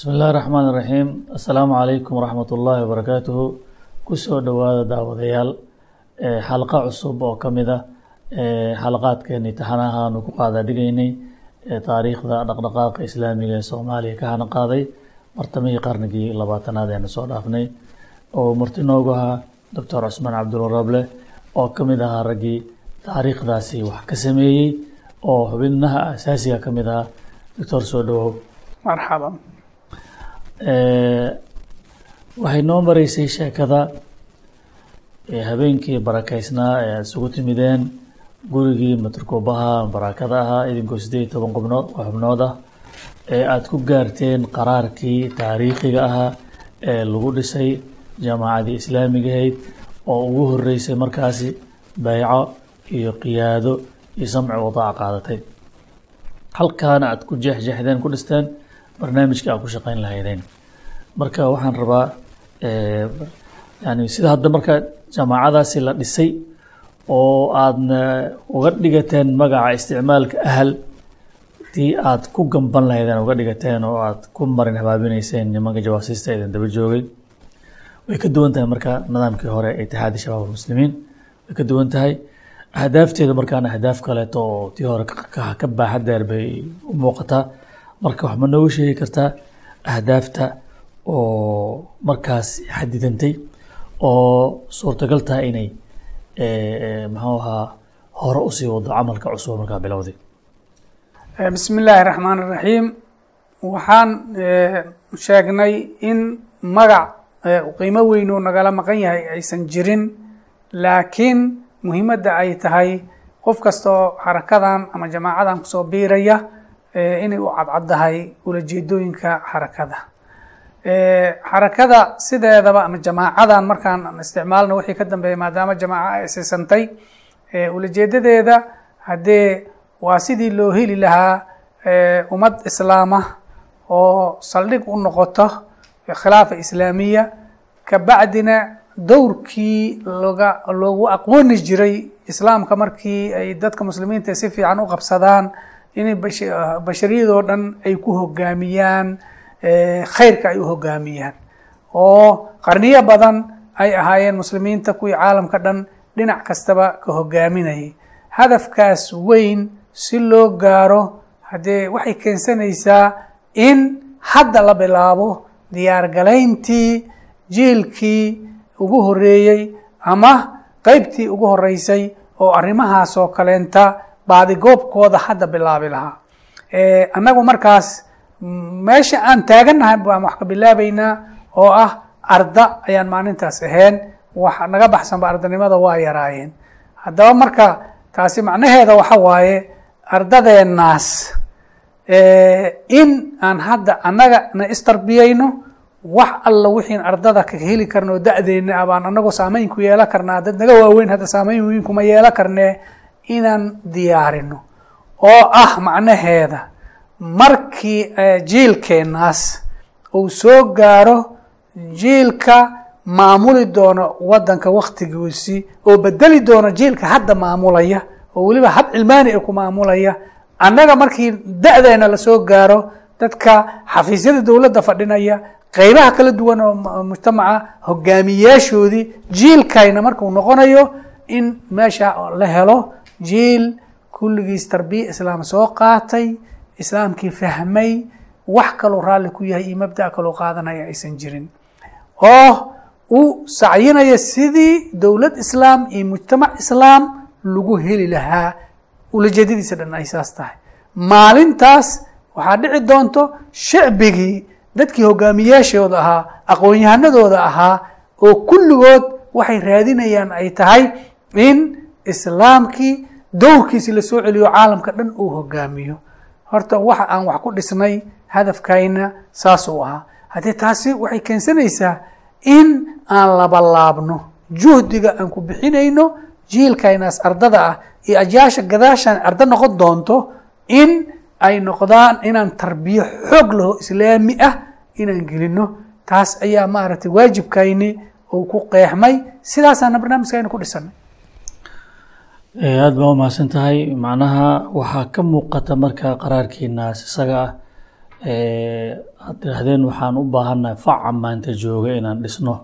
bismi illahi raxmaan iraxiim assalaamu calaykum waraxmat ullaahi wabarakaatuhu ku soo dhowaada daawadayaal xalqa cusub oo ka mid ah xalaqaadkeeni taxanaha aanu ku qaada dhigaynay taariikhda dhaqdhaqaaqa islaamiga ee soomaaliya ka hana qaaday martamihii qarnigii labaatanaad eena soo dhaafnay. Oo marti noogu ahaa doctor cusmaan cabdulwarable oo ka mid ahaa raggii taariikhdaasi wax ka sameeyey oo xubinaha asaasiga ka mid doctor soo dhowow marxaban waxay noo maraysay sheekada habeenkii barakaysnaa ee aada isugu timideen gurigii matrkubaha barakada ahaa idinkoo sideed iyo toban qubnood oo xubnood ah ee aada ku gaarteen qaraarkii taariikhiga ahaa ee lagu dhisay jamaacadii islaamigahayd oo ugu horeysay markaasi bayco iyo qiyaado iyo samci wadaac qaadatay. Halkaana aada ku jeexjeexdeen ku dhisteen barnaamijka aad ku shaqeyn lahaydeen. Marka waxaan rabaa yani sida hadda marka jamaacadaasi la dhisay oo aadna uga dhigateen magaca isticmaalka ahal tii aad ku gamban lahaydeen uga dhigateen oo aad ku marin habaabinayseen nimanka jawaasiista idin daba joogay way ka duwan tahay marka nidaamkii hore ee itixaadi shabaab almuslimiin way ka duwan tahay. Ahdaafteedu markaan ahdaaf kaleeto oo tii hore ka baaxa deer bay u muuqataa marka wax ma noogu sheegi kartaa ahdaafta oo markaas xadidantay oo suurtagal tahay inay muxuu ahaa hore u sii wado camalka cusub markaa bilowday. Bismi illaahi raxmaan iraxiim waxaan sheegnay in magac qiimo weyn nagala maqan yahay aysan jirin laakiin muhiimadda ay tahay qof kasta oo xarakadan ama jamaacadan ku soo biiraya inay u cadcaddahay ulajeedooyinka xarakada. Xarakada sideedaba ama jamaacadan markaan isticmaalno wixii ka dambeeya maadaama jamaaca ay siisantay ulajeedadeeda haddee waa sidii loo heli lahaa ummad islaama oo saldhig u noqoto khilaafa islaamiya kabacdina dowrkii loga loogu aqooni jiray islaamka markii ay dadka muslimiinta si fiican u qabsadaan inay bashariyadoo dhan ay ku hogaamiyaan khayrka ay u hogaamiyaan oo qarniyo badan ay ahaayeen muslimiinta kuwii caalamka dhan dhinac kastaba ka hogaaminayay hadafkaas weyn si loo gaaro haddee waxay keensanaysaa in hadda la bilaabo diyaargalayntii jiilkii ugu horeeyey ama qeybtii ugu horeysay oo arrimahaas oo kaleenta baadigoobkooda hadda bilaabi lahaa. Annagu markaas meesha aan taagannahay baan wax ka bilaabaynaa oo ah arda ayaan maalintaas ahayn. Wax naga baxsanba ardanimada waa yaraayeen. Haddaba marka taasi macnaheeda waxa waaye ardadeenaas in aan hadda annaga na istarbiyayno wax alla wixiin ardada ka heli karno da-deena abaan anagoo saameyn ku yeela karnaa. Dad naga waaweyn hadda saameyn weyn kuma yeela karnee inaan diyaarino. Oo ah macnaheeda markii jiilkeenaas uu soo gaaro jiilka maamuli doono waddanka waktigiisi oo bedeli doono jiilka hadda maamulaya oo weliba hab cilmaani ee ku maamulaya annaga markii da-deena la soo gaaro dadka xafiisyada dowladda fadhinaya qeybaha kala duwan oo mujtamaca hogaamiyaashoodii jiilkayna markuu noqonayo in meesha la helo jiil kulligiis tarbiya islaam soo qaatay islaamkii fahmay wax kaloo raalli ku yahay iyo mabda' kaloo qaadanaya aysan jirin. Oo u sacyinaya sidii dowlad islaam iyo mujtamac islaam lagu heli lahaa. Ulajeedadiisa dhan ay saas tahay. Maalintaas waxaa dhici doonto shicbigii dadkii hogaamiyaashooda ahaa aqoon-yahanadooda ahaa oo kulligood waxay raadinayaan ay tahay in islaamkii dowrkiisi la soo celiyo caalamka dhan uu hogaamiyo. Horta waxa aan wax ku dhisnay hadafkayna saas uu ahaa. Haddii taasi waxay keensanaysaa in aan labalaabno juhdiga aan ku bixinayno jiilkaynaas ardada ah iyo ajyaasha gadaashaan arda noqon doonto in ay noqdaan inaan tarbiyo xoog laho islaami ah inaan gelino. Taas ayaa maaragtay waajibkayni uu ku qeexmay. Sidaasaana barnaamijkayna ku dhisanay aada baa umahadsan tahay? Macnaha waxaa ka muuqata marka qaraarkiinaas isaga ah. Aad tidhaahdeen waxaan u baahannahay faca maanta jooga inaan dhisno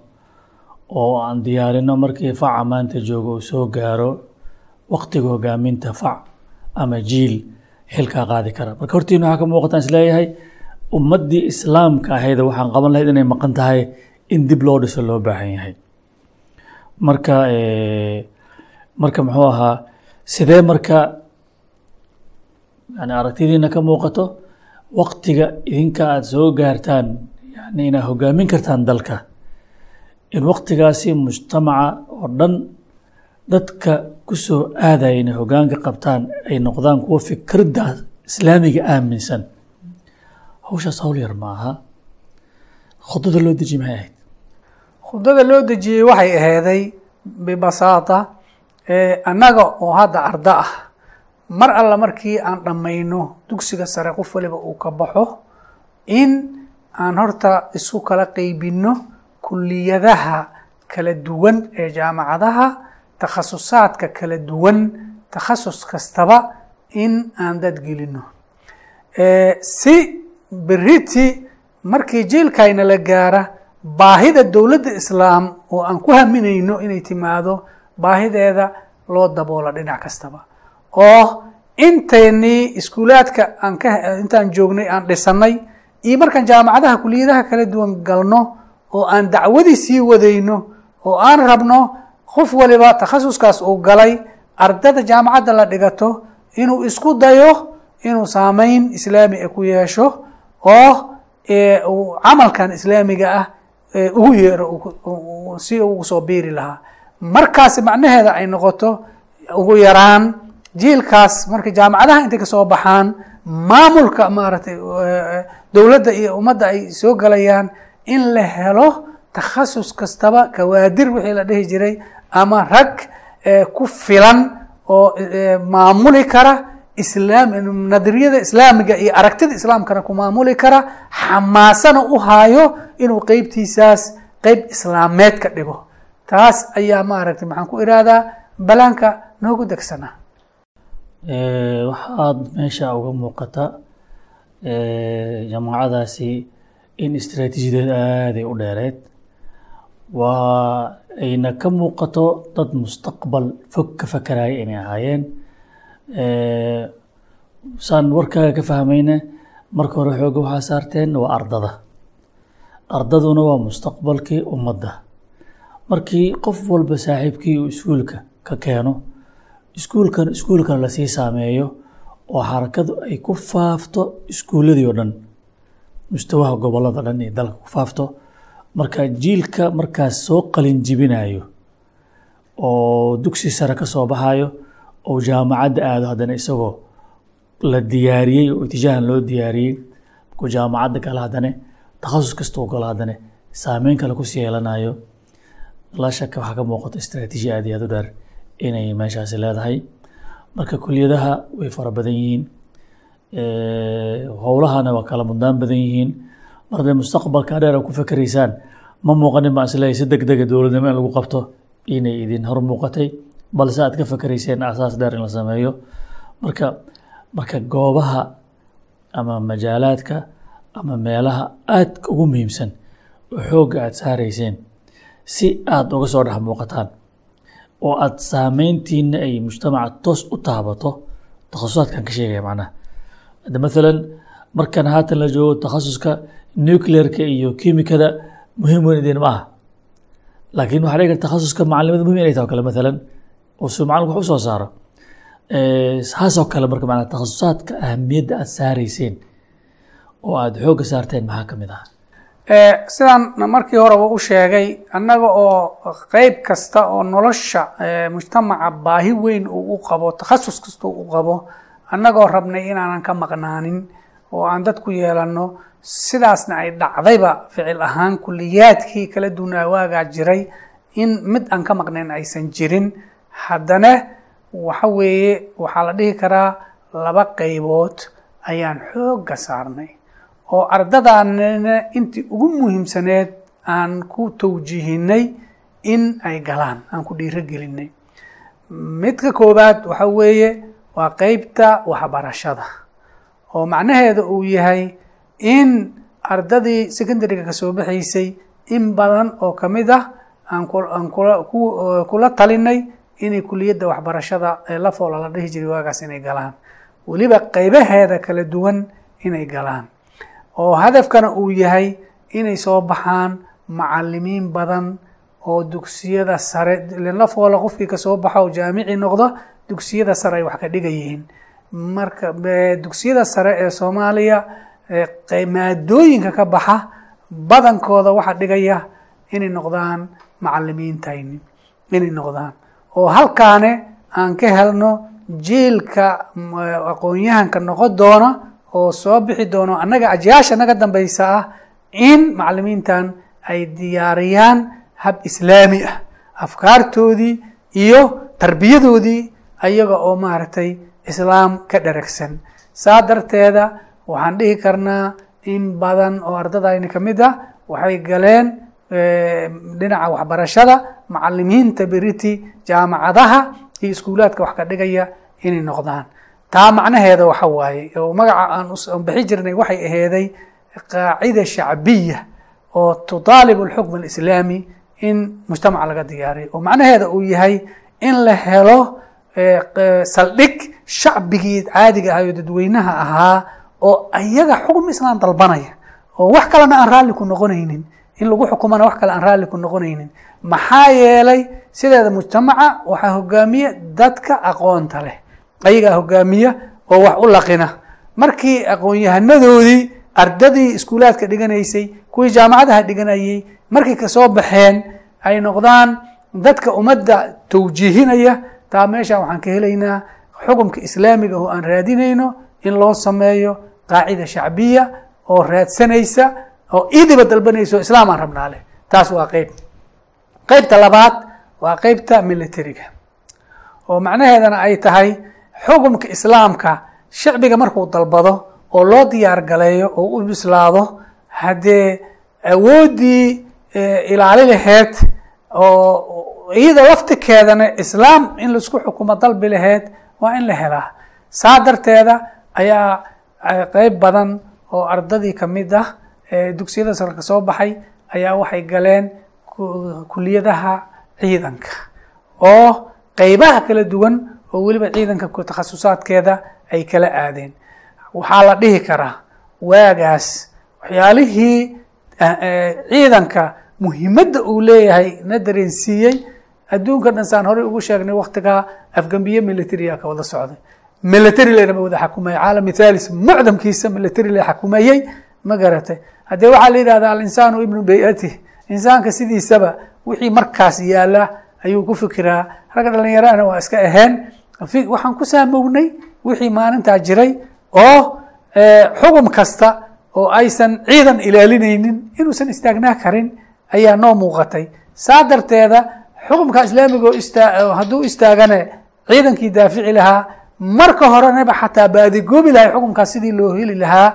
oo aan diyaarino markii faca maanta jooga uu soo gaaro waqtiga hogaaminta fac ama jiil xilkaa qaadi kara. Marka hortiin waxaa ka muuqataan is leeyahay ummaddii islaamka ahayd waxaan qaban lahayd inay maqan tahay in dib loo dhiso loo baahan yahay. Marka marka muxuu ahaa sidee marka yani aragtidiina ka muuqato waqtiga idinka aada soo gaartaan yani inaad hogaamin kartaan dalka? In waqtigaasi mujtamaca oo dhan dadka ku soo aadaya inay hogaanka qabtaan ay noqdaan kuwa fikradda islaamiga aaminsan. Hawshaas hawl yar ma aha. Khudada loo dejiye maxay ahayd? Khudada loo dejiyey waxay aheyday bibasaata annaga oo hadda arda ah mar alla markii aan dhammayno dugsiga sare qof waliba uu ka baxo in aan horta isku kala qeybinno kuliyadaha kala duwan ee jaamacadaha takhasusaadka kala duwan takhasus kastaba in aan dadgelino. Si beriti markii jiilkayna la gaara baahida dowladda islaam oo aan ku haminayno inay timaado baahideeda loo daboola dhinac kastaba. Oo inteynii iskuulaadka aan ka intaan joognay aan dhisanay iyo markaan jaamacadaha kuliyadaha kala duwan galno oo aan dacwadii sii wadayno oo aan rabno qof waliba takhasuskaas uu galay ardada jaamacadda la dhigato inuu isku dayo inuu saameyn islaami a ku yeesho oo camalkan islaamiga ah ugu yeero si ugu soo biiri lahaa markaasi macnaheeda ay noqoto ugu yaraan jiilkaas marka jaamacadaha intay ka soo baxaan maamulka maaragtay dowladda iyo ummadda ay soo galayaan in la helo takhasus kastaba kawaadir wixii la dhihi jiray ama rag ku filan oo maamuli kara islaam nadariyada islaamiga iyo aragtida islaamkana ku maamuli kara xamaasana u haayo inuu qeybtiisaas qeyb islaameed ka dhigo taas ayaa maaragtay maxaan ku irahdaa balaanka noogu degsanaa waxaad meesha uga muuqata jamaacadaasi in istraatiijiyadeed aaday u dheereed. Waa ayna ka muuqato dad mustaqbal fog ka fakaraya inay ahaayeen. Saan warkaaga ka fahmayna marka hore xooga waxaa saarteen waa ardada. Ardaduna waa mustaqbalkii ummadda markii qof walba saaxiibkii uu iskuulka ka keeno iskuulkan iskuulkan la sii saameeyo oo xarakadu ay ku faafto iskuulladii oo dhan mustawaha gobollada dhan iyo dalka ku faafto marka jiilka markaas soo qalin jibinayo oo dugsi sare ka soo baxayo oo jaamacadda aado haddana isagoo la diyaariyey oo itijaahan loo diyaariyey markuu jaamacadda gala haddane takhasus kasta u galo haddane saameyn kale ku sii yeelanayo laa shaka waxaa ka muuqato istraatiiji aad iyo aad u dheer inay meeshaasi leedahay. Marka kuliyadaha way fara badan yihiin howlahana waa kala mudnaan badan yihiin. Mar hadday mustaqbalka dheer ku fakeraysaan ma muuqanin baan isleeyahy si deg dega dowladnimo in lagu qabto inay idin hor muuqatay balse aad ka fakerayseen asaas dheer in la sameeyo. Marka marka goobaha ama majaalaadka ama meelaha aadka ugu muhiimsan oo xoogga aada saarayseen si aada uga soo dhex muuqataan oo aada saameyntiina ay mujtamaca toos u taabato takhasusaadkan ka sheegaya macnaha. Hadda maalan markan haatan la joogo takhasuska nuclearka iyo kimikada muhiim weyn idin ma aha laakiin waxaa dhici karta takhasuska macalimada muhiim inay tahay kale maalan oo si macalinku wax u soo saaro. Saasoo kale marka manaa takhasusaadka ahamiyadda aada saarayseen oo aada xoogga saarteen maxaa ka mid ah sidaan markii horeba u sheegay annaga oo qeyb kasta oo nolosha mujtamaca baahi weyn uu u qabo takhasus kasta u qabo annagoo rabnay inaanan ka maqnaanin oo aan dad ku yeelanno sidaasna ay dhacdayba ficil ahaan kuliyaadkii kala duwanaa waagaa jiray in mid aan ka maqnayn aysan jirin. Haddana waxa weeye waxaa la dhihi karaa laba qeybood ayaan xoogga saarnay oo ardadaanina intii ugu muhiimsaneed aan ku tawjiihinay in ay galaan aan ku dhiiro gelinay midka koowaad waxa weeye waa qeybta waxbarashada oo macnaheeda uu yahay in ardadii secondaryga ka soo baxaysay in badan oo ka mid ah aan aan kula kula talinay inay kuliyadda waxbarashada ee la foola la dhihi jiray waagaas inay galaan. Weliba qeybaheeda kala duwan inay galaan oo hadafkana uu yahay inay soo baxaan macalimiin badan oo dugsiyada sare la foola qofkii ka soo baxa oo jaamici noqdo dugsiyada sare ay wax ka dhigayihiin marka dugsiyada sare ee soomaaliya maadooyinka ka baxa badankooda waxaa dhigaya inay noqdaan macalimiintayni inay noqdaan. Oo halkaane aan ka helno jiilka aqoon-yahanka noqon doona oo soo bixi doono annaga ajyaasha naga dambeysa ah in macalimiintan ay diyaariyaan hab islaami ah. Afkaartoodii iyo tarbiyadoodii ayaga oo maaragtay islaam ka dharagsan. Saa darteeda waxaan dhihi karnaa in badan oo ardadayni ka mid ah waxay galeen dhinaca waxbarashada macalimiinta beriti jaamacadaha iyo iskuulaadka wax ka dhigaya inay noqdaan taa macnaheeda waxa waaye oo magaca aan bixi jirnay waxay aheeday qaacida shacbiya oo tutaalib alxukm alislaami in mujtamaca laga diyaariyo oo macnaheeda uu yahay in la helo saldhig shacbigii caadiga ahay oo dadweynaha ahaa oo ayaga xukm islaan dalbanaya oo wax kalena aan raalli ku noqonaynin in lagu xukumana wax kale aan raalli ku noqonaynin. Maxaa yeelay sideeda mujtamaca waxaa hogaamiya dadka aqoonta leh ayagaa hogaamiya oo wax u laqina. Markii aqoon-yahanadoodii ardadii iskuulaadka dhiganaysay kuwii jaamacadaha dhiganayay markay ka soo baxeen ay noqdaan dadka ummadda tawjiihinaya. Taa meesha waxaan ka helaynaa xukumka islaamiga oo aan raadinayno in loo sameeyo qaacida shacbiya oo raadsanaysa oo iidiba dalbanayso islaam aan rabnaa leh. Taas waa qeyb. Qeybta labaad waa qeybta militariga oo macnaheedana ay tahay xukumka islaamka shacbiga markuu dalbado oo loo diyaar galeeyo oo u bislaado haddee awooddii ilaali laheyd oo iyada laftikeedana islaam in la isku xukumo dalbi laheyd waa in la helaa. Saa darteeda ayaa qeyb badan oo ardadii ka mid ah dugsiyada sare ka soo baxay ayaa waxay galeen kuliyadaha ciidanka. Oo qeybaha kala duwan oo weliba ciidanka takhasusaadkeeda ay kala aadeen. Waxaa la dhihi karaa waagaas waxyaalihii ciidanka muhimadda uu leeyahay na dareensiiyey adduunka dhan saan horey ugu sheegnay waktigaa afgambiye militariya ka wada socday. Military laynama wada xakumayay caalami thalis mucdamkiisa military la xakumayey ma garatay. Haddee waxaa la yidhahdaa alinsaanu ibnu bay-atih insaanka sidiisaba wixii markaas yaalla ayuu ku fikiraa. Ragga dhalinyarahana waa iska aheen waxaan ku saamownay wixii maalintaa jiray oo xugum kasta oo aysan ciidan ilaalinaynin inuusan istaagnaa karin ayaa noo muuqatay. Saa darteeda xukumka islaamiga oo hadduu istaagane ciidankii daafici lahaa marka horenaba xataa baadigoobi lahay xukumkaas sidii loo heli lahaa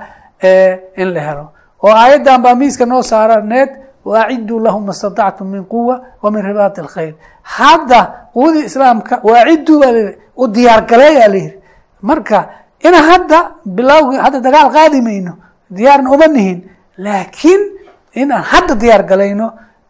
in la helo. Oo aayaddan baa miiska noo saaraneed waaciduu lahum ma statactum min quwa wa min ribaati alkhayr. Hadda quwadii islaamka waaciduu baa layihi u diyaargaleeyaa la yihi marka ina hadda bilawgi hadda dagaal qaadi mayno diyaarna uma nihin laakiin inaan hadda diyaar galayno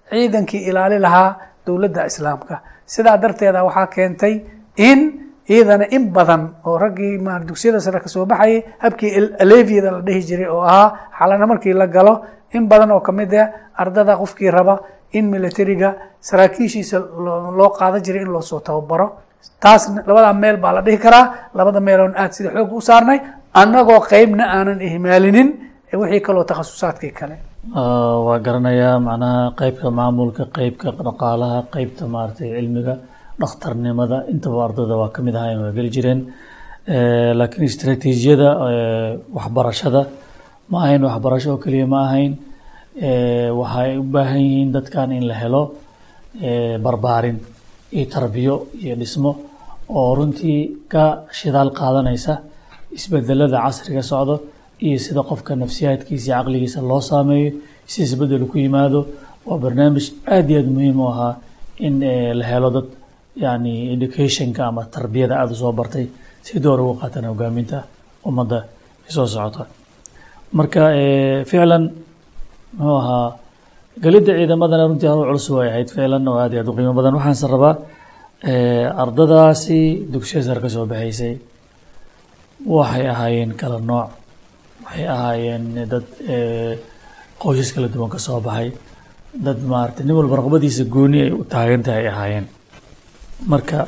ciidankii ilaali lahaa dowladda islaamka. Sidaa darteeda waxaa keentay in iyadana in badan oo raggii ma dugsiyada sare ka soo baxayay habkii aleviyada la dhihi jiray oo ahaa xalana markii la galo in badan oo ka mid ah ardada qofkii raba in militariga saraakiishiisa loo qaada jiray in loosoo tababaro. Taas labadaa meel baa la dhihi karaa. Labada meeloon aad sida xoog u saarnay annagoo qeybna aanan ihmaalinin wixii kaloo takhasusaadkii kale. Waa garanayaa macnaha qeybka maamulka qeybka dhaqaalaha qeybta maaragtay cilmiga dhakhtarnimada. Intaba ardada waa ka mid ahayn waa geli jireen. Laakiin istraatiijiyada waxbarashada ma ahayn waxbarasho oo keliya ma ahayn waxay u baahan yihiin dadkan in la helo barbaarin iyo tarbiyo iyo dhismo oo runtii ka shidaal qaadanaysa isbedelada casriga socdo iyo sida qofka nafsiyaadkiisa iyo caqligiisa loo saameeyo si isbeddel ku yimaado. Waa barnaamij aad iyo aad muhiim u ahaa in la helo dad yani educationka ama tarbiyada aada u soo bartay si door ugu qaatan hogaaminta ummadda soo socota marka ficlan muxuu ahaa gelidda ciidamadana runtii hawl culus way ahayd ficlan oo aad iyo aad u qiimo badan. Waxaanse rabaa ardadaasi dugsiya sare ka baxaysay. Waxay ahaayeen kala nooc. Waxay ahaayeen dad qoysas kala duwan ka soo baxay. Dad maarata nin walba raqbadiisa gooni ay u taagan tahay ay ahaayeen. Marka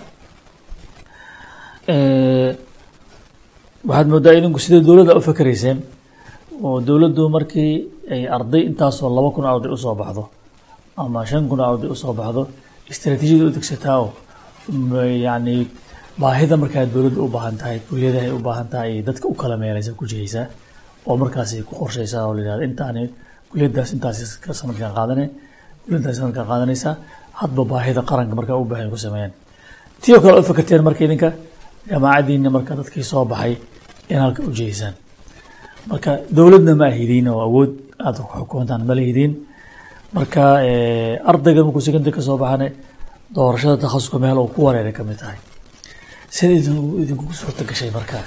waxaad moodaa idinku sida dowladda u fakerayseen oo dowladdu markii ay arday intaasoo laba kun arday u soo baxdo ama shan kun arday u soo baxdo istraatiijiyada u degsataa oo yacni baahida markaa dowladda u baahan tahay kuliyadahay u baahan tahay ay dadka u kala meelaysa ku jihaysaa oo markaasay ku qorshaysaa oo la yihahdo intaani kuliyadaas intaas sanadkan qaadane kuliyadaas sanadkan qaadanaysaa hadba baahida qaranka markaa u baahan ku sameeyaan. Tii oo kale u fakerteen marka idinka jaamacaddiina marka dadkii soo baxay in halka marka dowladna ma ahidiin oo awood aada xukumantaan ma lahidiin marka ardayga markuu secondary ka soo baxane doorashada takhasuska meel uu ku wareeray ka mid tahay. Sida idinkugu suurta gashay marka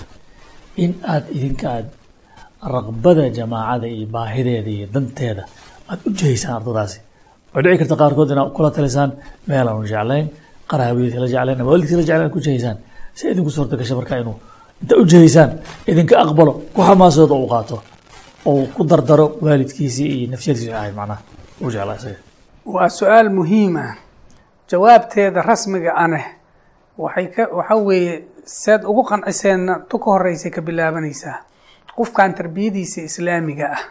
in aada idinka aad raqbada jamaacada iyo baahideeda iyo danteeda aada u jihaysaan ardadaasi. Way dhici karta qaarkood inaad kula talisaan meel aanu jeclayn qaraabadiisa la jeclayn ama waalidkiisa la jeclayn ku jihaysaan si idinku suurta gashay marka inuu inta u jihaysaan idinka aqbalo ku xamaasooda u qaato oo ku dardaro waalidkiisii iyo nafsiyadiisi ahayd macnaha u jeclaa isaga. Waa su'aal muhiim ah. Jawaabteeda rasmiga aneh waxay ka waxa weeye seed ugu qanciseenna tu ka horeysay ka bilaabanaysaa qofkan tarbiyadiisa islaamiga ah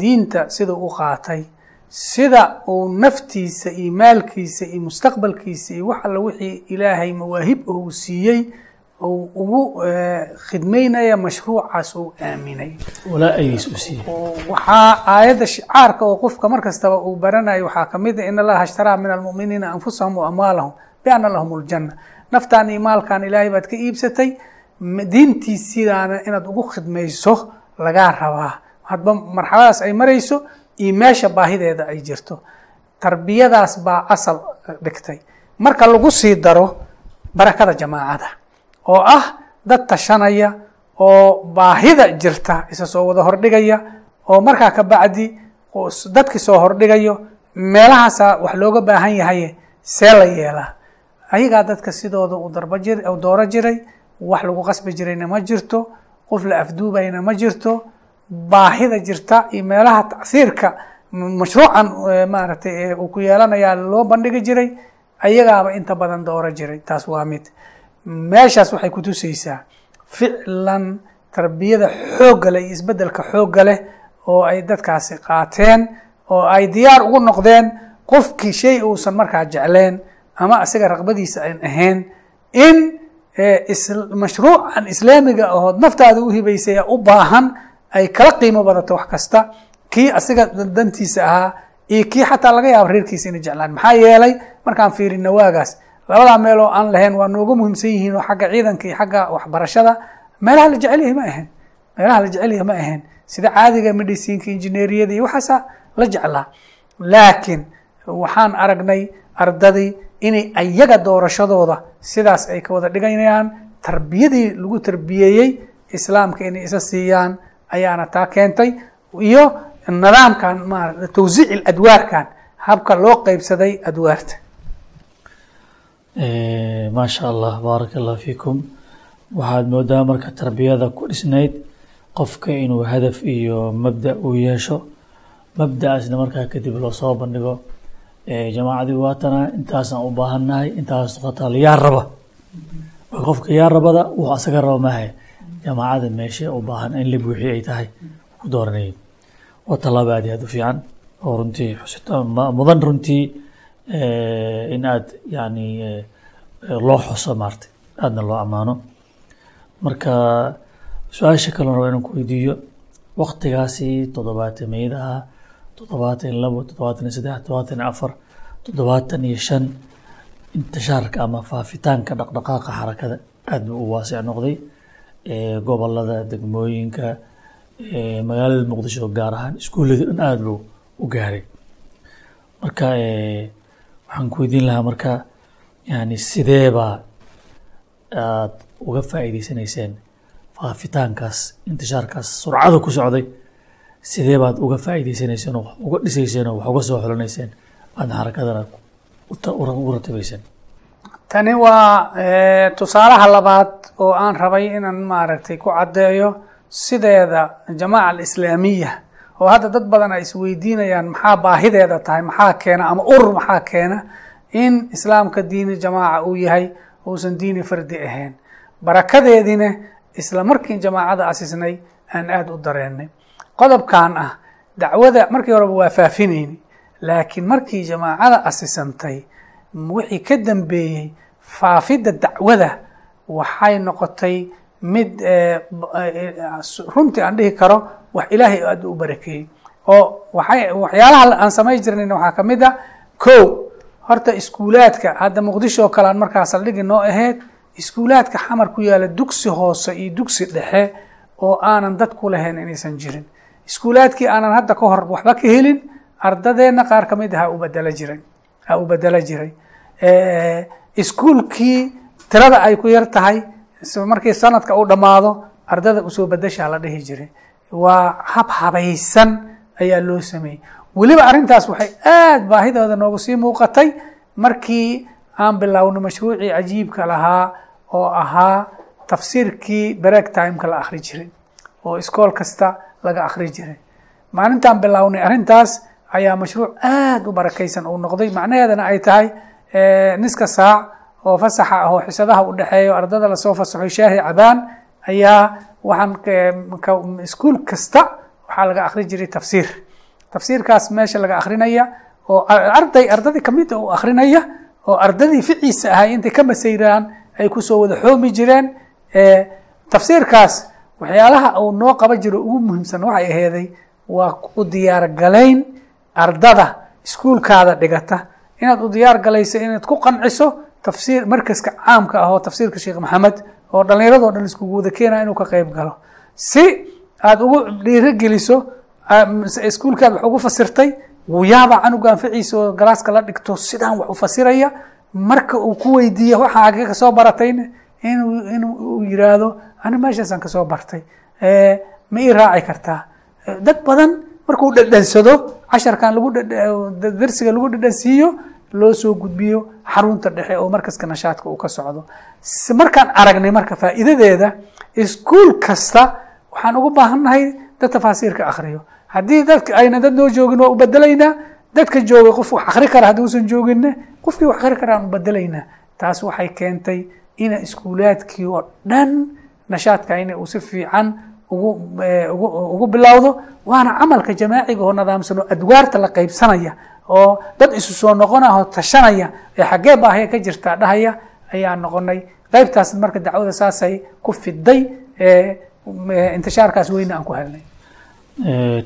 diinta sida u qaatay sida uu naftiisa iyo maalkiisa iyo mustaqbalkiisa iyo wax alla wixii ilaahay mawaahib uu siiyey uu ugu khidmaynaya mashruucaas uu aaminay. Waxaa aayadda shicaarka oo qofka mar kastaba uu baranayo waxaa ka mid a in allaha ashtaraa min almu'miniina anfusahum wa amwaalahum biana lahum ljanna naftaan iyo maalkan ilaahay baad ka iibsatay diintiisidaana inaad ugu khidmayso lagaa rabaa. Hadba marxaladaas ay marayso iyo meesha baahideeda ay jirto. Tarbiyadaas baa asal dhigtay. Marka lagu sii daro barakada jamaacada oo ah dad tashanaya oo baahida jirta isa soo wada hordhigaya oo markaa ka bacdi dadki soo hordhigayo meelahaasaa wax looga baahan yahay see la yeelaa ayagaa dadka sidooda uu darba jir u dooro jiray wax lagu qasbi jirayna ma jirto qof la afduubayna ma jirto baahida jirta iyo meelaha tacsiirka mashruucan maaragtay uu ku yeelanayaa loo bandhigi jiray ayagaaba inta badan dooro jiray taas waa mid meeshaas waxay kutusaysaa ficlan tarbiyada xoogga leh iyo isbeddelka xoogga leh oo ay dadkaasi qaateen oo ay diyaar ugu noqdeen qofkii shay uusan markaa jecleen ama isaga raqbadiisa aan ahayn in mashruucan islaamiga ahood naftaada u hibaysay u baahan ay kala qiimo badato wax kasta. Kii asiga dantiisa ahaa iyo kii xataa laga yaabo reerkiisa inay jeclaan. Maxaa yeelay markaan fiirina waagaas labadaa meel oo aan lahayn waa nooga muhiimsan yihiin oo xagga ciidanka iyo xagga waxbarashada. Meelaha la jecel yahay ma ahayn meelaha la jecel yahay ma ahayn sida caadiga medicinka injineeriyada iyo waxaasa la jeclaa laakiin waxaan aragnay ardadii inay ayaga doorashadooda sidaas ay ka wada dhiganayaan tarbiyadii lagu tarbiyeeyey islaamka inay isa siiyaan ayaana taa keentay. Iyo nidaamkan maarata tawsiici adwaarkan habka loo qeybsaday adwaarta maa sha allah baaraka allah fiikum waxaad moodaa marka tarbiyada ku dhisnayd qofka inuu hadaf iyo mabda uu yeesho mabda'aasna markaa kadib loo soo bandhigo. Jamaacadii waatana intaasaan u baahannahay intaas qatal yaa raba. Qofka yaa rabada wuu asaga raba maahay jamaacada meesha u baahan in la buuxiyo ay tahay ku dooranayay waa tallaabo aad iyo aad u fiican. Oo runtii mudan runtii in aad yani loo xuso maartay aadna loo ammaano marka su'aasha kalena raba inaan ku weydiiyo waktigaasi toddobaatameyda ahaa toddobaatan iyo labo toddobaatan iyo saddex toddobaatan iyo afar toddobaatan iyo shan intishaarka ama faafitaanka dhaqdhaqaaqa xarakada aad buu u waasic noqday. Gobolada degmooyinka magaalada muqdisho gaar ahaan iskuullada dhan aada buu u gaaray. Marka waxaan ku weydiin lahaa marka yani sideebaa aad uga faa'iideysanayseen faafitaankaas intishaarkaas surcada ku socday? Sidee baad uga faa'iidaysanayseen oo wax uga dhisayseen oo wax uga soo xulanayseen? Aadna xarakadana ugu ratibayseen. Tani waa tusaalaha labaad oo aan rabay inaan maaragtay ku caddeeyo sideeda jamaaca alislaamiya oo hadda dad badan ay isweydiinayaan maxaa baahideeda tahay maxaa keena ama urur maxaa keena in islaamka diini jamaaca uu yahay uusan diini fardi ahayn. Barakadeediina isla markii jamaacada asisnay aan aada u dareennay. Qodobkan ah dacwada markii horeba waa faafinayni laakiin markii jamaacada asisantay wixii ka dambeeyey faafidda dacwada waxay noqotay mid runtii aan dhihi karo wax ilaahay aada u barakeeyey oo waxay waxyaalaha aan samay jirnayn waxaa ka mid a ko horta iskuulaadka hadda muqdisho kale aan markaa saldhigi noo ahayd iskuulaadka xamar ku yaalla dugsi hoose iyo dugsi dhexe oo aanan dad ku lahayn inaysan jirin. Iskuulaadkii aanan hadda ka hor waxba ka helin ardadeenna qaar ka mid ah ha u bedela jiray ha u bedela jiray. Iskuulkii tirada ay ku yar tahay markii sanadka uu dhammaado ardada u soo bedeshaa la dhihi jiray waa hab habaysan ayaa loo sameeyey. Weliba arrintaas waxay aada baahidooda noogu sii muuqatay markii aan bilowno mashruucii cajiibka lahaa oo ahaa tafsiirkii break timeka la akhri jiray oo iskool kasta laga akhri jiray. Maalintaan bilownay arrintaas ayaa mashruuc aada u barakaysan uu noqday. Macnaheedana ay tahay niska saac oo fasaxa ah oo xisadaha u dhexeeyo ardada la soo fasaxo shaahi cabaan ayaa waxaan iskuol kasta waxaa laga akhri jiray tafsiir. Tafsiirkaas meesha laga akrinaya oo arday ardadii kamida u akrinaya oo ardadii ficiisa ahay intay ka masayraan ay ku soo wada xoomi jireen tafsiirkaas waxyaalaha uu noo qaban jiro ugu muhiimsan waxay aheeday waa u diyaar galayn ardada iskuulkaada dhigata. Inaad u diyaar galayso inaad ku qanciso tafsiir markaska caamka ah oo tafsiirka sheekh maxamed oo dhallinyarado dhan iskugu wada keenaya inuu ka qayb galo. Si aada ugu dhiirogeliso iskuulkaad wax ugu fasirtay yaaba canuga anficiisa oo galaaska la dhigto sidaan wax u fasiraya marka uu ku weydiiya waxa age ka soo baratayna inu inuu yiraahdo ani meeshaasaan ka soo bartay. Ma ii raaci kartaa. Dad badan markuu dhadhansado casharkan lagu darsiga lagu dhadhansiiyo loo soo gudbiyo xarunta dhexe oo markaska nashaadka uu ka socdo. Markaan aragnay marka faa'iidadeeda iskuol kasta waxaan ugu baahannahay dad tafaasiirka akriyo haddii dadka ayna dad noo joogin waa u bedelaynaa dadka joogay qof wax akri kara haddii usan jooginne qofkii wax akri kara aan u bedelaynaa taas waxay keentay ina iskuulaadkii oo dhan nashaadka ina uu si fiican ugu ugu ugu bilowdo waana camalka jamaaciga oo nidaamsan oo adwaarta la qaybsanaya oo dad isu soo noqonah oo tashanaya ee xaggee baahya ka jirtaa dhahaya ayaa noqonay. Qaybtaas marka dacwada saasay ku fiday intishaarkaas weyne aan ku helnay.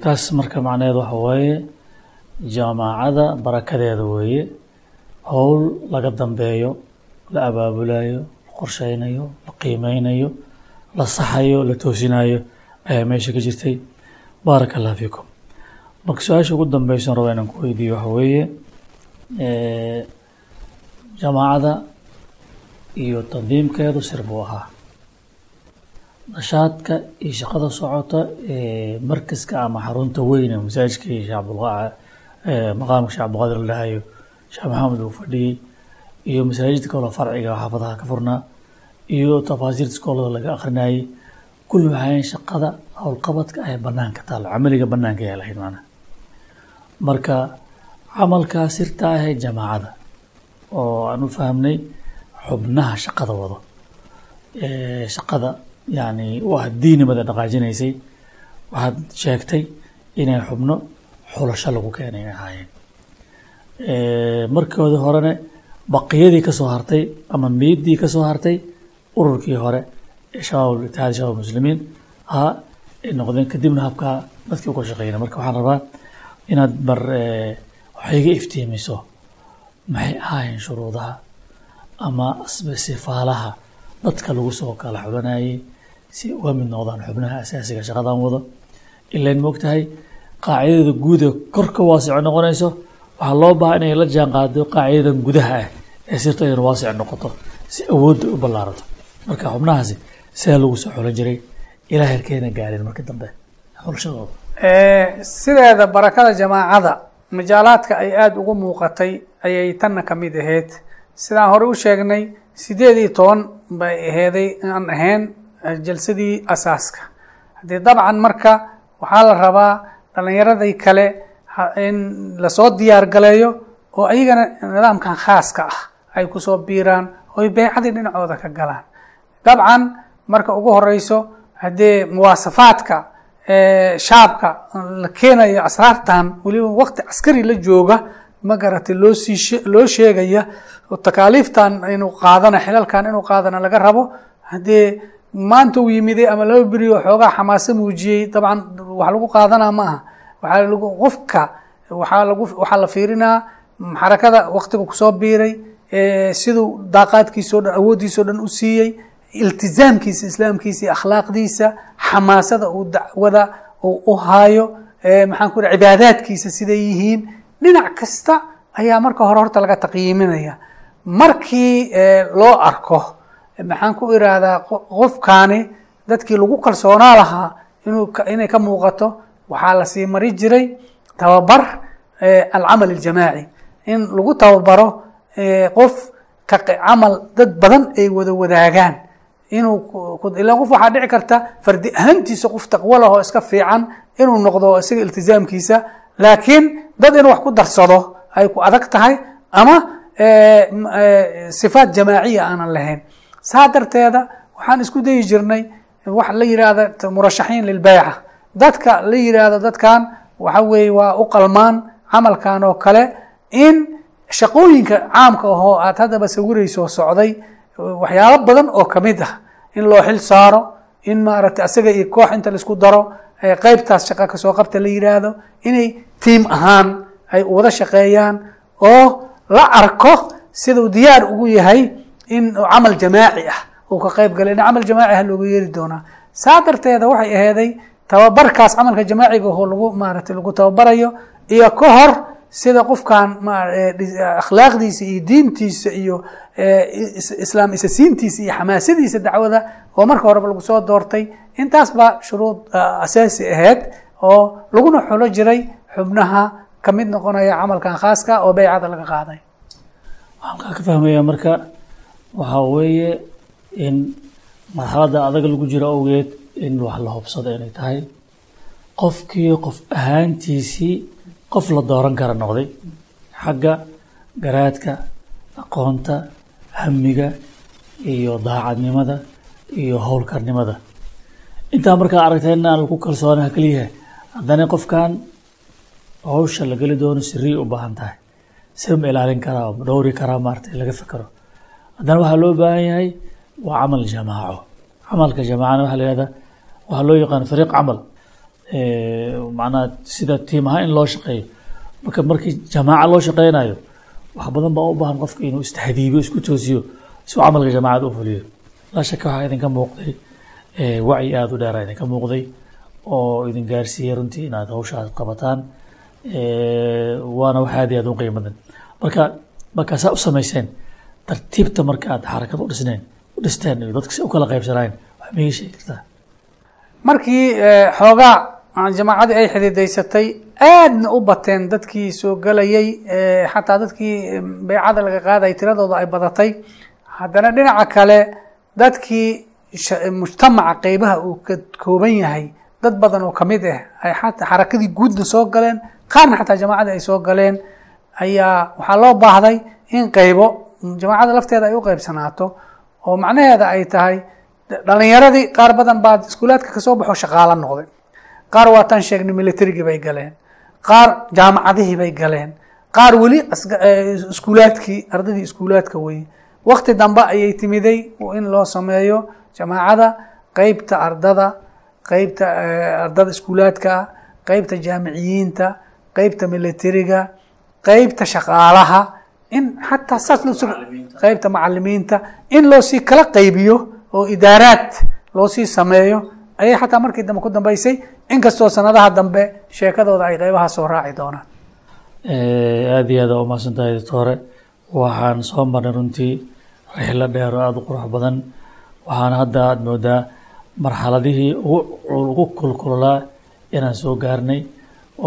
Taas marka macnaheed waxa weeye jaamacada barakadeeda weeye howl laga dambeeyo la abaabulayo la qorsheynayo la qiimeynayo la saxayo la toosinayo ayaa meesha ka jirtay. Baaraka allah fiikum marka su'aasha ugu dambeysan raba inaan ku weydiiyo waxa weeye jamaacada iyo tandiimkeedu sir buu ahaa. Nashaadka iyo shaqada socota ee markaska ama xarunta weyn ee masaajidka iyo maqaamka sheekh abdulqaadir la dhahayo sheekh maxamed uu fadhiyey iyo masaajidka kaloo farciga xaafadaha ka furnaa iyo tafaasiirta iskoolada laga akrinayey kulli waxayn shaqada howlqabadka ay banaanka taalo camaliga banaanka ayaa lahayd macnaha marka camalkaa sirta ah ee jamaacada oo aan u fahmnay xubnaha shaqada wado shaqada yani u ah diinimada dhaqaajinaysay waxaad sheegtay inay xubno xulasho lagu keenay ahaayeen. Markoodii horene baqiyadii ka soo hartay ama miidii ka soo hartay ururkii hore ee shabaab itihaad shabaab muslimiin ahaa ay noqdeen kadibna habkaa dadkii uga shaqeynay marka waxaan rabaa inaad bar waxayga iftiimiso. Maxay ahaayeen shuruudaha ama sifaalaha dadka lagu soo kala xulanayay si uga mid noqdaan xubnaha asaasiga shaqadan wado? Ilain moogtahay qaacidada guud ee kor ka waasico noqonayso waxaa loo baha inay la jaan qaado qaacidadan gudaha ah ee sirta ayna waasic noqoto si awoodda u ballaarato marka xubnahaasi sidaa lagu soo xulan jiray ilaa herkeena gaareen marka dambe. Xulashadooda sideeda barakada jamaacada majaalaadka ay aada ugu muuqatay ayay tanna ka mid ahayd. Sidaan hore u sheegnay sideed iyo toban bay aheeday aan ahayn jalsadii asaaska. Haddii dabcan marka waxaa la rabaa dhalinyaradii kale in la soo diyaar galeeyo oo ayagana nidaamkan khaaska ah ay ku soo biiraan oy beycadii dhinacooda ka galaan. Dabcan marka ugu horeyso haddee muwaasafaadka shaabka la keenayo asraartan weliba waqti caskari la jooga ma garatay loo sii loo sheegaya takaaliiftan inuu qaadana xilalkan inuu qaadana laga rabo. Haddee maanta uu yimiday ama laba beri oo xoogaa xamaaso muujiyey dabcan wax lagu qaadanaa ma aha. Lagu qofka waxaa lagu waxaa la fiirinaa xarakada waqtiga ku soo biiray siduu daaqaadkiisao dhan awooddiisao dhan u siiyey iltizaamkiisa islaamkiisa akhlaaqdiisa xamaasada uu dacwada uu u haayo maxaan ku cibaadaadkiisa siday yihiin dhinac kasta ayaa marka hore horta laga taqyiiminaya markii loo arko maxaan ku irahdaa qofkaani dadkii lagu kalsoonaa lahaa inuu inay ka muuqato waxaa la sii mari jiray tababar alcamal aljamaaci in lagu tababaro qof ka camal dad badan ay wada wadaagaan inuu qof waxaa dhici karta fardi ahaantiisa qof taqwo lah oo iska fiican inuu noqdo isaga iltizaamkiisa. Laakiin dad inuu wax ku darsado ay ku adag tahay ama sifaat jamaaciya aanan lahayn. Saa darteeda waxaan isku dayi jirnay wax la yihahda murashaxiin lilbeyca dadka la yihahdo dadkan waxa weeye waa u qalmaan camalkan oo kale in shaqooyinka caamka ahoo aad haddaba sawirayso socday waxyaalo badan oo ka mid ah. In loo xil saaro in maaragtay asaga iyo koox inta la isku daro qeybtaas shaqa ka soo qabta la yidhaahdo inay tiim ahaan ay wada shaqeeyaan oo la arko siduu diyaar ugu yahay in camal jamaaci ah uu ka qeyb galay camal jamaaci ah looga yeeri doonaa. Saa darteeda waxay aheeday tababarkaas camalka jamaaciga oo lagu maaragtay lagu tababarayo iyo ka hor sida qofkan akhlaaqdiisa iyo diintiisa iyo islaam isasiintiisa iyo xamaasadiisa dacwada oo marka horeba lagu soo doortay intaas baa shuruud asaasi ahayd oo laguna xulo jiray xubnaha ka mid noqonaya camalkan khaaska oo beycada laga qaaday. Waxaan ka fahmaya marka waxaa weeye in marxaladda adag lagu jiro awgeed in wax la hubsado inay tahay. Qofkii qof ahaantiisii qof la dooran kara noqday. Xagga garaadka aqoonta hamiga iyo daacadnimada iyo howlkarnimada. Intaa markaa aragtayna aan lagu kalsoonaha keliyaha haddana qofkan hawsha la geli doono siriya u baahan tahay. Si ma ilaalin karaa ma dhowri karaa maarata laga fikero haddana waxaa loo baahan yahay waa camal jamaaco. Camalka jamaacana waxaa la yihahdaa waxaa loo yaqaan fariiq camal macnaha sida tiim ahaan in loo shaqeeyo. Marka markii jamaaca loo shaqeynayo wax badan baa u baahan qofka inuu istahdiibo isku toosiyo si uu camalka jamaacada u fuliyo. Laa shaka waxaa idinka muuqday wacyi aada u dheera idinka muuqday oo idin gaarsiiyey runtii inaad hawshaas qabataan waana wax aad iyo aad u qiimo marka markaa saa u samayseen tartiibta marka aad xarakad u dhisneen u dhisteen iyo dadka si u kala qaybsanayn wax ma ii sheegi kartaa. Markii xoogaa jamaacadii ay xididaysatay aadna u bateen dadkii soo gelayay xataa dadkii beycada laga qaadayay tiradooda ay badatay. Haddana dhinaca kale dadkii mujtamaca qeybaha uu ka kooban yahay dad badan oo ka mid ah ay xataa xarakadii guudna soo galeen qaarna xataa jamaacadii ay soo galeen ayaa waxaa loo baahday in qeybo jamaacada lafteeda ay u qeybsanaato oo macnaheeda ay tahay dhalinyaradii qaar badan baa iskuulaadka ka soo baxo shaqaalo noqday qaar waa tan sheegnay militarigii bay galeen. Qaar jaamacadihii bay galeen. Qaar weli iskuulaadkii ardaydii iskuulaadka weye wakti dambe ayay timiday in loo sameeyo jamaacada qeybta ardada qeybta ardada iskuulaadka qeybta jaamiciyiinta qeybta militariga qeybta shaqaalaha in xataa saas qeybta macalimiinta in loo sii kala qaybiyo oo idaaraad loo sii sameeyo. Ayay xataa markii dambe ku dambeysay inkastoo sanadaha dambe sheekadooda ay qeybaha soo raaci doonaan. Aada iyo aad aa umahadsan tahay doctore waxaan soo marnay runtii rixlo dheer oo aada u qurux badan. Waxaana hadda aada moodaa marxaladihii ugu kulkulolaa inaan soo gaarnay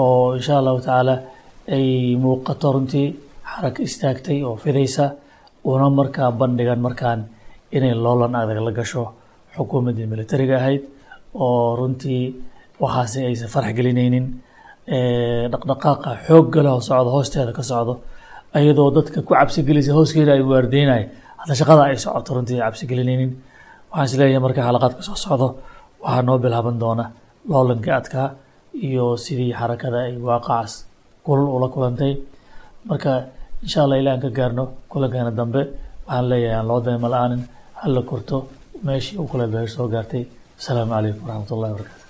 oo insha allahu tacaala ay muuqato runtii xarag istaagtay oo fidaysa una markaa bandhigan markaan inay loolan adag la gasho xukuumaddii militariga ahayd oo runtii waxaasi aysan farax gelinaynin. Dhaqdhaqaaqa xoogga leh oo socdo hoosteeda ka socdo ayadoo dadka ku cabsi gelisa hooskeeda ay waardeynay hadda shaqada ay socoto runtii cabsi gelinaynin. Waxaan is leeyahay marka xalaqaadka soo socdo waxaa noo bilaaban doona loolankii adkaa iyo sidii xarakada ay waaqacaas kulul ula kulantay. Marka insha allah ilaa aan ka gaarno kulankeena dambe waxaan leeyahay aan loo dayma la'aanin hala korto meeshii u kula beer soo gaartay. Asalaamu calaykum waraxmat ullahi wabarakatu